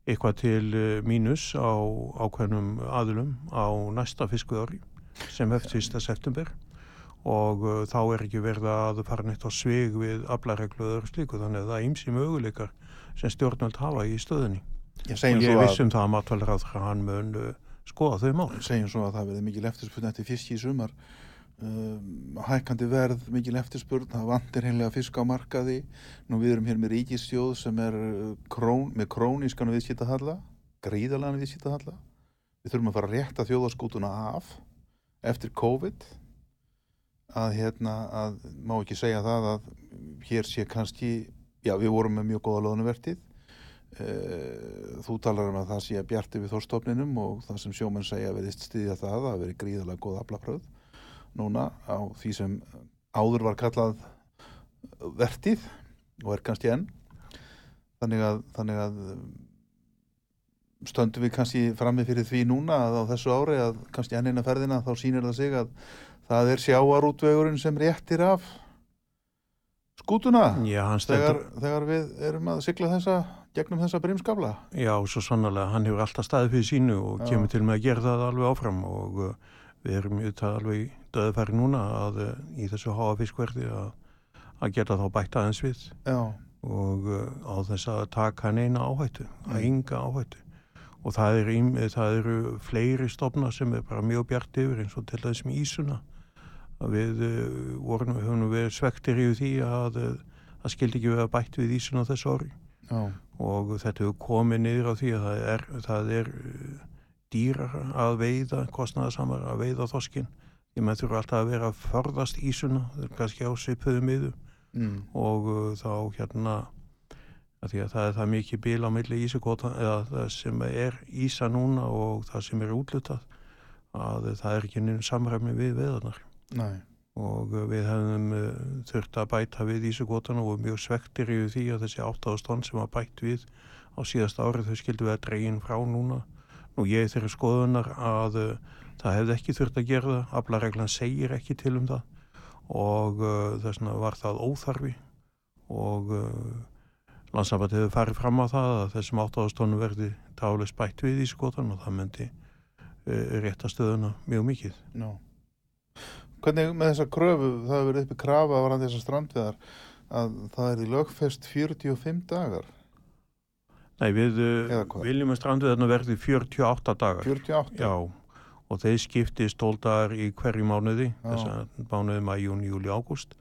eitthvað til mínus á ákveðnum aðlum á næsta fiskuðari sem hefði 1. september og uh, þá er ekki verið að fara neitt á svig við aflareglu og slíku þannig að það ýmsi möguleikar sem stjórnvöld hafa í stöðinni Ég og ég svo að, vissum það að matvælaráð hann mun uh, skoða þau mál. Segjum svo að það verði mikil eftirspurn eftir fiski í sumar. Um, hækkandi verð, mikil eftirspurn það vantir heimlega fisk á markaði. Nú við erum hér með ríkistjóð sem er uh, krón, með krónískan viðskiptahalla gríðalega viðskiptahalla. Við þurfum að fara að rétta þjóðaskútuna af eftir COVID. Að hérna að má ekki segja það að hér sé kannski já við vorum með mjög góða loðnuvertið Eh, þú talar um að það sé að bjarti við þórstofninum og það sem sjómenn segja verðist stiðja það að veri gríðalega góð aflapröð núna á því sem áður var kallað vertið og er kannski enn. Þannig að, þannig að stöndum við kannski frammi fyrir því núna að á þessu ári að kannski enn eina ferðina þá sýnir það sig að það er sjáarútvegurinn sem réttir af skútuna þegar, þegar við erum að sigla þessa gegnum þessa brimskafla já, svo sannlega, hann hefur alltaf staðið fyrir sínu og Já. kemur til með að gera það alveg áfram og uh, við erum auðvitað alveg döðfæri núna að uh, í þessu háa fiskverði að, að geta þá bætt aðeins við já, og uh, á þess að taka hann eina áhættu, að Mm. ynga áhættu og það, er, það eru fleiri stofna sem er bara mjög bjart yfir eins og til þessum ísuna að við uh, vorum, höfum verið svektir yfir því að uh, það skildi ekki vera bætt við ísuna þessu ári. Já, og þetta hefur komið niður á því að það er, það er uh, dýrar að veiða, kostnaðasamar að veiða þoskinn. Því maður þurfa alltaf að vera að förðast ísuna, það er kannski á svipuðu miðu. Mm, og þá hérna að því að það er það mikið bíl á milli ísugóta eða það sem er ísa núna og það sem er útlutað að það er ekki nýjum samræmi við veðarnar næ, og uh, við hefðum uh, þurft að bæta við ísugótana og mjög svektir yfir því að þessi 8.000 tonn sem var bætt við á síðasta árið þau skildu við að dregin frá núna. Nú ég er þeirri skoðunar að uh, það hefði ekki þurft að gera það. Aflareglan segir ekki til um það. Og uh, þess vegna var það óþarfi. Og landsamband hefur farið fram á það að þessum 8.000 tónum verði tálega bætt við í skotan og það myndi rétta stöðuna mjög mikið. já hvernig með þessa kröfu það hefur verið uppi krafa varandi þessar strandveðar að það er í lögfest 45 dagar? Nei, við hvað? viljum að stranduðarna verði 48 dagar. 48 Já, og þeir skiptist 12 dagar í hverju mánuði, þess að mánuði maður, júni, júli, ágúst.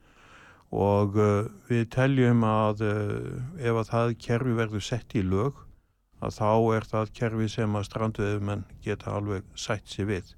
Og uh, við teljum að uh, ef að það kerfi verður sett í lög að þá er það kerfi sem að stranduðumenn geta alveg sætt sér við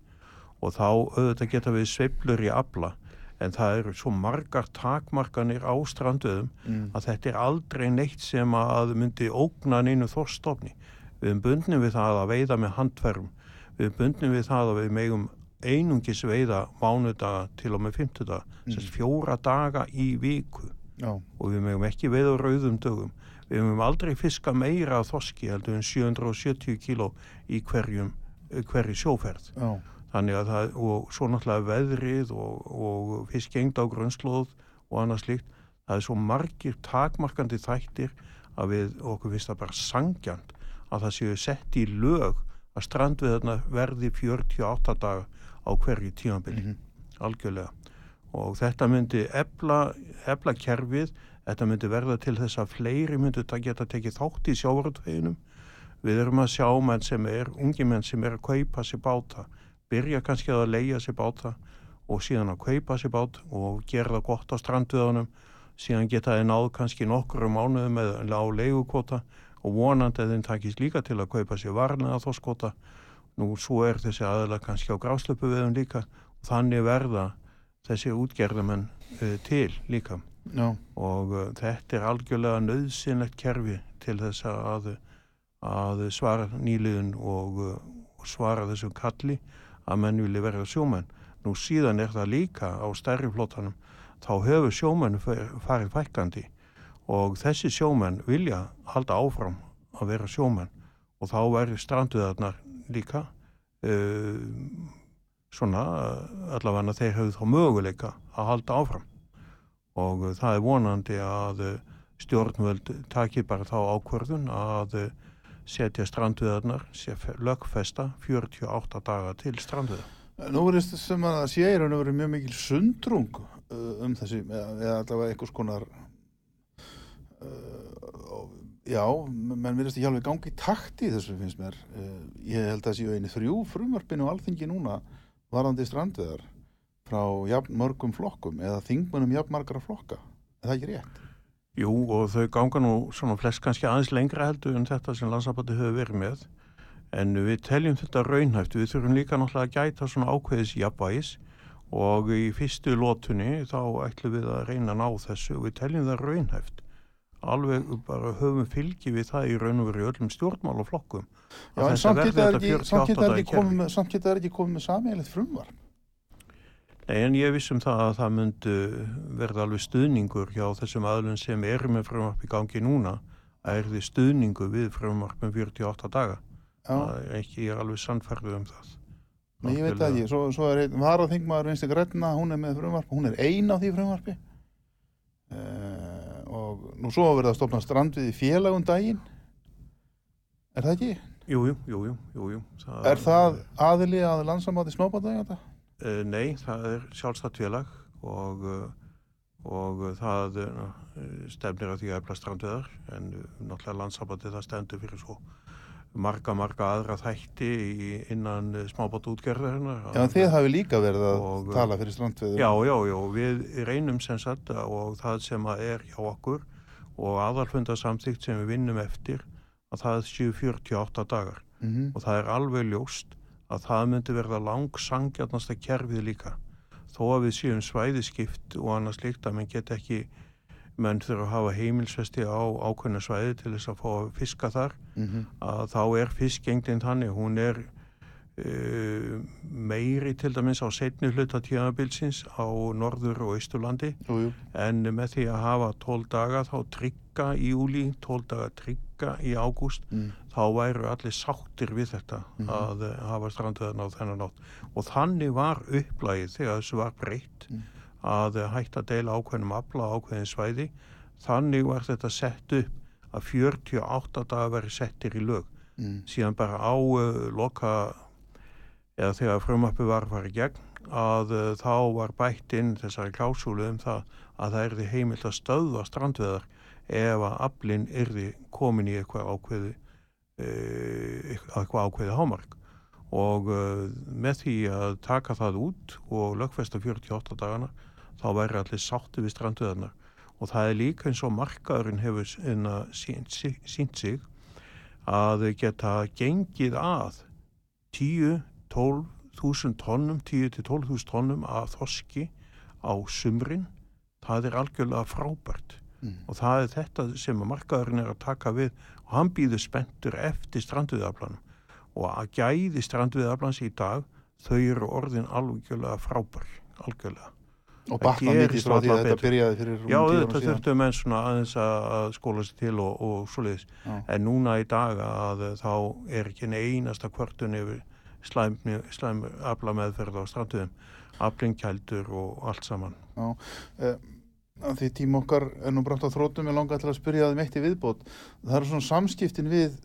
og þá auðvitað geta við sveiflur í afla en það eru svo margar takmarkanir á stranduðum mm, að þetta er aldrei neitt sem að myndi ógna neinu þorstofni. Við erum bundnum við það að veiða með handferðum. Við erum bundnum við það að við megum einungis veiða mánudaga til og með fimmtudaga, mm. sagt fjóra daga í viku já, og við megum ekki veiða rauðum dögum. Við megum aldrei fiska meira af þoski heldur en 770 kíló í hverjum, hverju sjóferð. já, Þannig að það, og svo náttúrulega veðrið og, og fiskengd á grunnslóð og annað slíkt, það er svo margir takmarkandi þættir að við okkur finnst það bara sangjant að það séu sett í lög að strandviðarna verði 48 daga á hverju tímabili, mhm, algjörlega. Og þetta myndi ebla, kerfið, þetta myndi verða til þess að fleiri myndi geta tekið þátt í sjávarutveginum. Við erum að sjá menn sem er, ungi menn sem er að kaupa sér báta, byrja kannski að leia sér báta og síðan að kaupa sér bát og gera það gott á strandviðanum síðan geta þeir náð kannski nokkru mánuðum með lág leigukvota og vonandi að þeim takist líka til að kaupa sér varna að þoskota nú svo er þessi aðla kannski á gráslöpu viðum líka og þannig verða þessi útgerðamenn uh, til líka. Já, og uh, þetta er algjörlega nöðsynlegt kerfi til þess að, að svara nýliðun og, uh, svara þessum kalli að menn vilja verða sjómenn. Nú síðan er það líka á stærri flótanum, þá hefur sjómenn farið fækkandi og þessi sjómenn vilja halda áfram að vera sjómenn og þá verður stranduðarnar líka uh, svona allavega þeir hefur þá möguleika að halda áfram og það er vonandi að uh, stjórnvöld takir bara þá ákvörðun að uh, setja strandviðarnar, lögfesta 48 daga til strandviðar. Nú er þetta sem að sé í raun og veru mjög mikil sundrung uh, um þessi, eða allavega einhvers konar uh, já, menn verðist ekki alveg gangi takt í þessu finnst mér uh, ég held að það séu einu þrjú frumvarpinu á alþingi núna varandi strandveðar frá jafn mörgum flokkum eða þingmunum jafn margra flokka er það ekki rétt? Jú og þau ganga nú svona flest kannski aðeins lengra heldur en þetta sem landsabandi hefur verið með. En við teljum þetta raunhæft, við þurfum líka náttúrulega að gæta svona ákveðis jafnvægis. Og í fyrstu lótunni þá ætlum við að reyna að ná þessu og við teljum það raunhæft. Alveg bara höfum fylgi við það í raun og veru öllum stjórnmál og flokkum Já, en samt geta það ekki, komið með, samílið frumvarp Nei, en ég vissum það að það myndi verða alveg stuðningur hjá þessum aðlun sem er með frumvarp í gangi núna að er því stuðningu við frumvarpum 48 daga. Ekki, ég er alveg sannferðið um það. Nei, ég veit það ekki, svo, svo er einn varaþingmaður vinstu græna, hún er með frumvarp hún er ein á því frumvarpi. Uh, og nú svo verður það stofna strandvið í félagum daginn. Er það ekki? Jújú, jújú, jújú Er það aðili að landsamáti smábátaðið? Uh, nei, það er sjálfstætt félag og uh, og það stefnir að því að efla strandveðar en náttúrulega landsamandi það stendur fyrir svo marga, marga aðra þætti innan smábátt útgerðarinnar. Já, þið hafi líka verið að og, tala fyrir strandveður. Já, já, já, við reynum sem sagt og það sem er hjá okkur og aðalfundarsamþygt sem við vinnum eftir að það séu 48 dagar mm -hmm. og það er alveg ljóst að það myndi verða langsangjarnasta kerfið líka. Þó að við séum svæðiskipt og annars líkt að mann get ekki menn þurfa að hafa heimilsvesti á ákveðna svæði til þess að fá að fiska þar. Mm -hmm. að þá er fiskengdinn þannig, hún er uh, meiri til dæmis á setni hluta tíðanabilsins á norður og austurlandi. En með því að hafa 12 daga þá trygga í júli 12 daga trygga í ágúst. Mm. Þá væru allir sáttir við þetta mm -hmm. að hafa stranduðan á þennan átt og þannig var upplægið þegar þessu var breytt mm að hætta að deila ákveðnum afla ákveðin svæði þannig var þetta sett upp að 48 dagar veri settir í lög mm. síðan bara á uh, loka eða þegar frumappi var í gegn að uh, þá var bætt inn þessari klásúlu um það að það erði heimilt að stöðva strandveðar ef að aflinn erði komin í eitthvað ákveði eitthvað ákveði hámark. Og uh, með því að taka það út og lögfesta 48 dagana þá væri allir sátti við stranduðarnar og það er líka eins og markaðurinn hefur sínt sig að geta gengið að 10-12.000 tónnum 10-12.000 tónnum af þoski á sumrin. Það er algjörlega frábært. Mm. og það er þetta sem markaðurinn er að taka við og hann býður spentur eftir stranduðarplanum og að gæði stranduðarplans í dag þau eru orðin algjörlega frábær algjörlega Og batna mikið frá því að þetta byrjaði fyrir. Já, þetta þurftu menn svona aðeins að skóla sér til og, og svoleiðis. En núna í dag að þá er ekki einasta kvörtun yfir slæm, afla meðferð á stranduðum, aflingkældur og allt saman. Já, eh, því tím okkar er nú brátt á þrótum, ég langa til að spyrja það meitt í viðbót. Það eru svona samskiptin við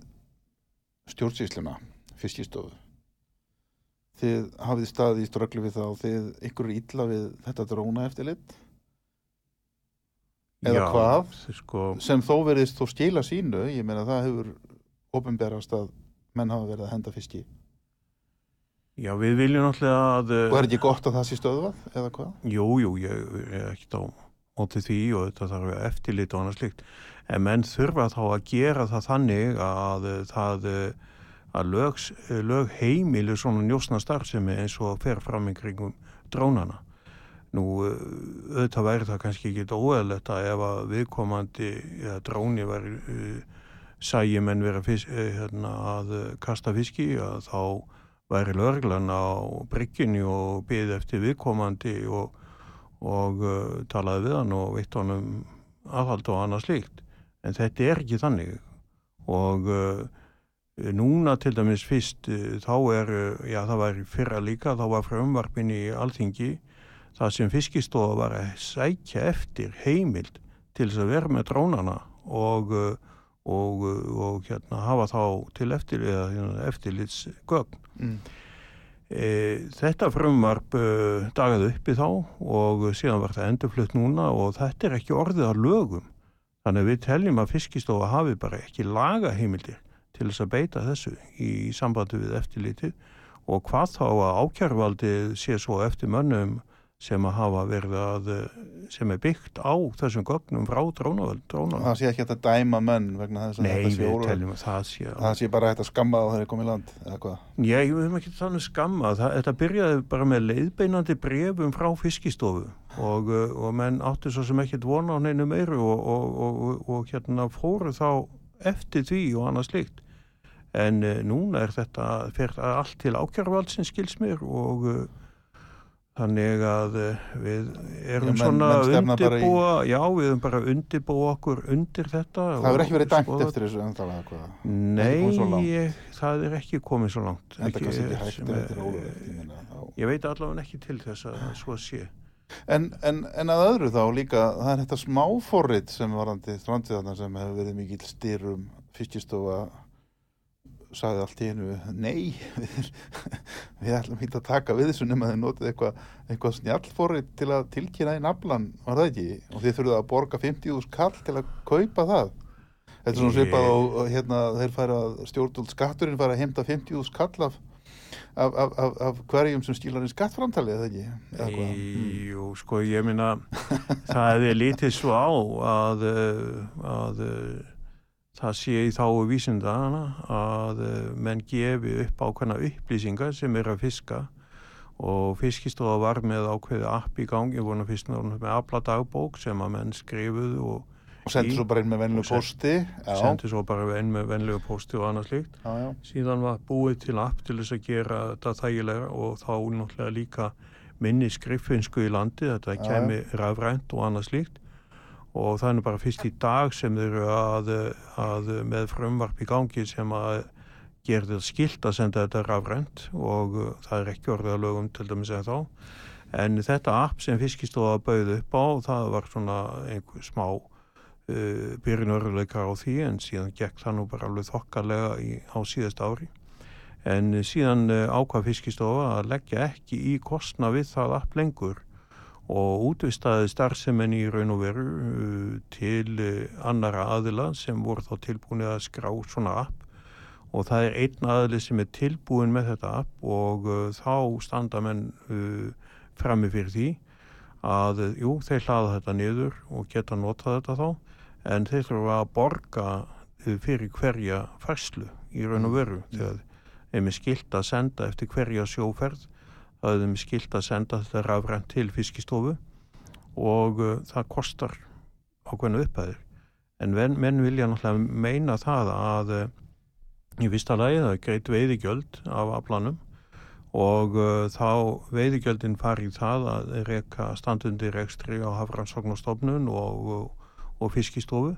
stjórnsýsluna, fyrstjístofu þið hafið staði í strögglu við það og þið ykkur er illa við þetta dróna eftir lit eða Já, hvað sko... sem þó verðist þó skila sínu ég meina það hefur ofinberast að menn hafa verið að henda fiski Já, við viljum náttúrulega að Og er ekki gott að það sé stöðvað eða hvað? Jú, jú, ég er ekkert á mótið því og þetta þarf eftirlit og annað slikt en menn þurfa þá að gera það þannig að það að lög, lög heimilu svona njósna starfsemi eins og fer fram í kringum drónana. Nú auðvitað væri það kannski ekki óeðletta ef að viðkomandi ja, dróni væri sæjum en vera fisk, hérna, að kasta fiski að þá væri löglan á brygginni og byði eftir viðkomandi og, og uh, talaði við hann og veitt honum aðhald og annað slíkt. En þetta er ekki þannig og Núna til dæmis fyrst eh, þá er, eh, já það var fyrra líka, þá var frumvarpin í alþingi það sem fiskistofa var að sækja eftir heimild til þess að vera með drónana og, eh, og, og hérna hafa þá til eftir, hérna, eftirlitsgögn. Mm. E, þetta frumvarp e, dagaði uppi þá og síðan var það endurflutt núna og þetta er ekki orðið að lögum. Þannig að við teljum að fiskistofa hafi bara ekki lagaheimildir til þess að beita þessu í sambandi við eftirlitið og hvað þá að ákjærvaldið sé svo eftir mönnum sem að hafa verið að sem er byggt á þessum gögnum frá drónavöld það sé ekki að dæma menn vegna þess að Nei, við teljum að það sé það sé bara að skamma það þegar það komið í land eða hvað? Já, við höfum ekki þannig skamma það, þetta byrjaði bara með leiðbeinandi brefum frá fiskistofu og, uh, og menn áttu svo sem ekkert vona á neinu meiru og, og, og hérna fóru þá eftir því og annað slikt en uh, núna er þetta fyrir allt til ákjærvaldsins skilsmir og Þannig að uh, við erum Já, menn- svona að bara í- undirbúa, já við erum bara að undirbúa okkur undir þetta. það hefur ekki verið dæmt skoða- eftir þessu ennþá eða hvað Nei, ég, það er ekki komið svo langt. en það kannski ekki hægt sem ef er- þetta er ólöglegt, ég veit allavega ekki til þess að svo sé. En, en, en að öðru þá líka, það er þetta smáforrit sem varandi strandviðarnar sem hefur verið mikill styrum fiskistofa sagði allt í einu, nei við, við ætlum ekki að taka við þessu nema þið notið eitthvað eitthva snjallforrit til að tilkynna í naflan var það ekki, og þið þurfið að borga 50.000 kall til að kaupa það þetta er svona svipað og hérna þeir færa stjórnult skatturinn færa að heimta 50.000 kall af, af, af, af, hverjum sem stílar í skattframtali eða ekki eða? Mm. Jú, sko, ég minna, það er lítið svo á að, uh, að uh, það sé í þáu vísindana að uh, menn gefi upp ákveðna upplýsingar sem er að fiska og fiskistofa var með ákveði app í gangi, voru fyrst með afla dagbók sem að menn skrifuðu og og sendur svo bara inn með send- posti sendi svo bara inn með venlegu posti og annað slíkt. já, já. Síðan var búið til app til þess að gera þetta þægilega og þá náttúrulega líka minni skriffinsku í landi, þetta Já, kemi rafrænt og annað slíkt og það er bara fyrst í dag sem þeir eru að, að með frumvarp í gangi sem að gera þetta skilt að senda þetta rafrænt og uh, það er ekki orðið að lögum til dæmis en þá en þetta app sem fiskistofa bauð upp á það var svona einhver smá uh, byrjunörðuleikar á því en síðan gekk það nú bara alveg þokkarlega í, á síðast ári. En síðan uh, ákvað fiskistofa að leggja ekki í kostna við það app lengur og útvistaði starfsemenn í raun og veru uh, til uh, annara aðila sem voru þá tilbúin að skrá svona app. Og það er einn aðili sem er tilbúin með þetta app og uh, þá standa menn frammi fyrir því að jú, þeir hlaða þetta niður og geta notað þetta þá en þeir þurfa að borga fyrir hverja færslu í raun og veru. Þegar þeim er skilt að senda eftir hverja sjóferð er skilt að senda þetta rafrænt til fiskistofu og uh, það kostar ákveðnu upphæðir. En menn, menn vilja náttúrulega meina það að uh, í fyrsta lagi það er greitt veiðigjöld af aflanum og uh, þá veiðigjöldin fari í það að reyka standundi rekstri á Hafrannsóknarstofnun og, og, og fiskistofu.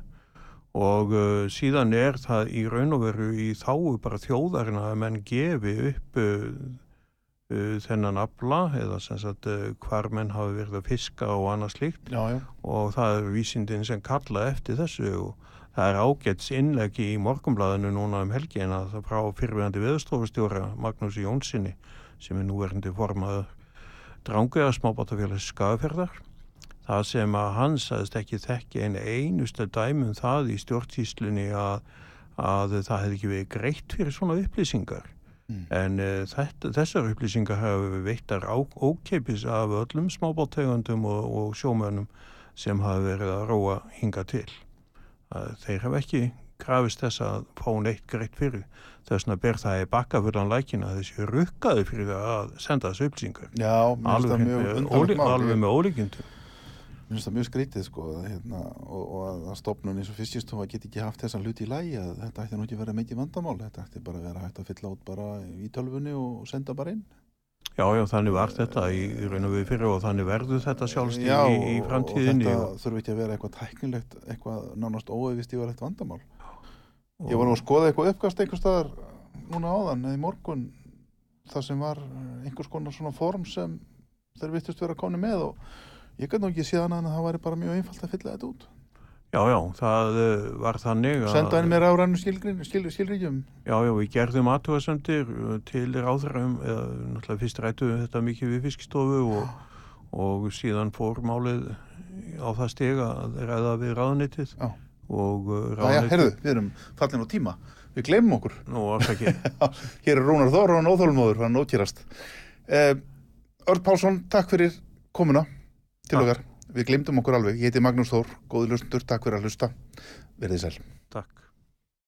Og uh, síðan er það í raun og veru í þáu bara þjóðarinn að menn gefi upp uh, uh, þennan afla eða sem sagt uh, hvar menn hafi verið að fiska og annað slíkt. Já, já. og það er vísindin sem kalla eftir þessu og það er ágæts innleggi í morgumblaðinu núna um helgin að það frá fyrirvægandi veðstofustjóra Magnús Jónssoni sem er núverandi formaður dranguða smábátafélags skafferðar það sem að hann sagðist ekki þekki einu einustu dæmum það í stjórnsýslunni að, að það hefði ekki verið greitt fyrir svona upplýsingar Mm. en uh, þetta, þessar upplýsingar hafa veittar ókeipis af öllum smábáttegundum og, og sjómönnum sem hafa verið að róa hinga til. Uh, þeir hafa ekki krafist þess að fá neitt greitt fyrir. Þess vegna ber það í bakka fyrir hann lækina að þessi rukkaði fyrir að senda þessu upplýsingar. já Alveg, alveg með ólíkjundum. Mér finnst það mjög skrítið sko að, hérna, og, og að, að stopnun eins og fiskistofa get ekki haft þessa hluti í lægi að þetta ætti nú ekki að vera mikið vandamál þetta ætti bara að vera hægt að fylla út bara í tölvunni og senda bara inn Já, já, þannig var þetta í, í raun og við fyrir og þannig verður þetta sjálfst Já, í, í og- framtíðinni. og þetta þurfi ekki að vera eitthvað tæknilegt eitthvað nánast óeifist yfirlegt vandamál Ég var nú að skoða eitthvað uppkast einhver staðar núna áðan eða í morgun það sem var einhvers konar svona form sem þeir vittust vera koni með og ég gæti nú ekki séð annað en að það væri bara mjög einfalt að fylla þetta út Já, já, það uh, var þannig að... Senda henni með ráðrannu skilríkjum? Já, já, við gerðum aðtúasendir til ráðræðum, eða náttúrulega fyrst rættum við þetta mikið við fiskistofu og, og síðan fór málið á það steg að ræða við ráðnitið Já. og uh, Já, ráðnitið... herðu, við erum fallin á tíma. Við glemum okkur. Nú, afsaki. Hér er Rúnar Þór og Nóþólmóður, hann ókýrast. Örn Pálsson, takk fyrir komuna til okkar. Við glemdum okkur alveg. Ég heiti Magnús Þór, góði hlustundur, takk fyrir að hlusta. Verðið sæl. Takk.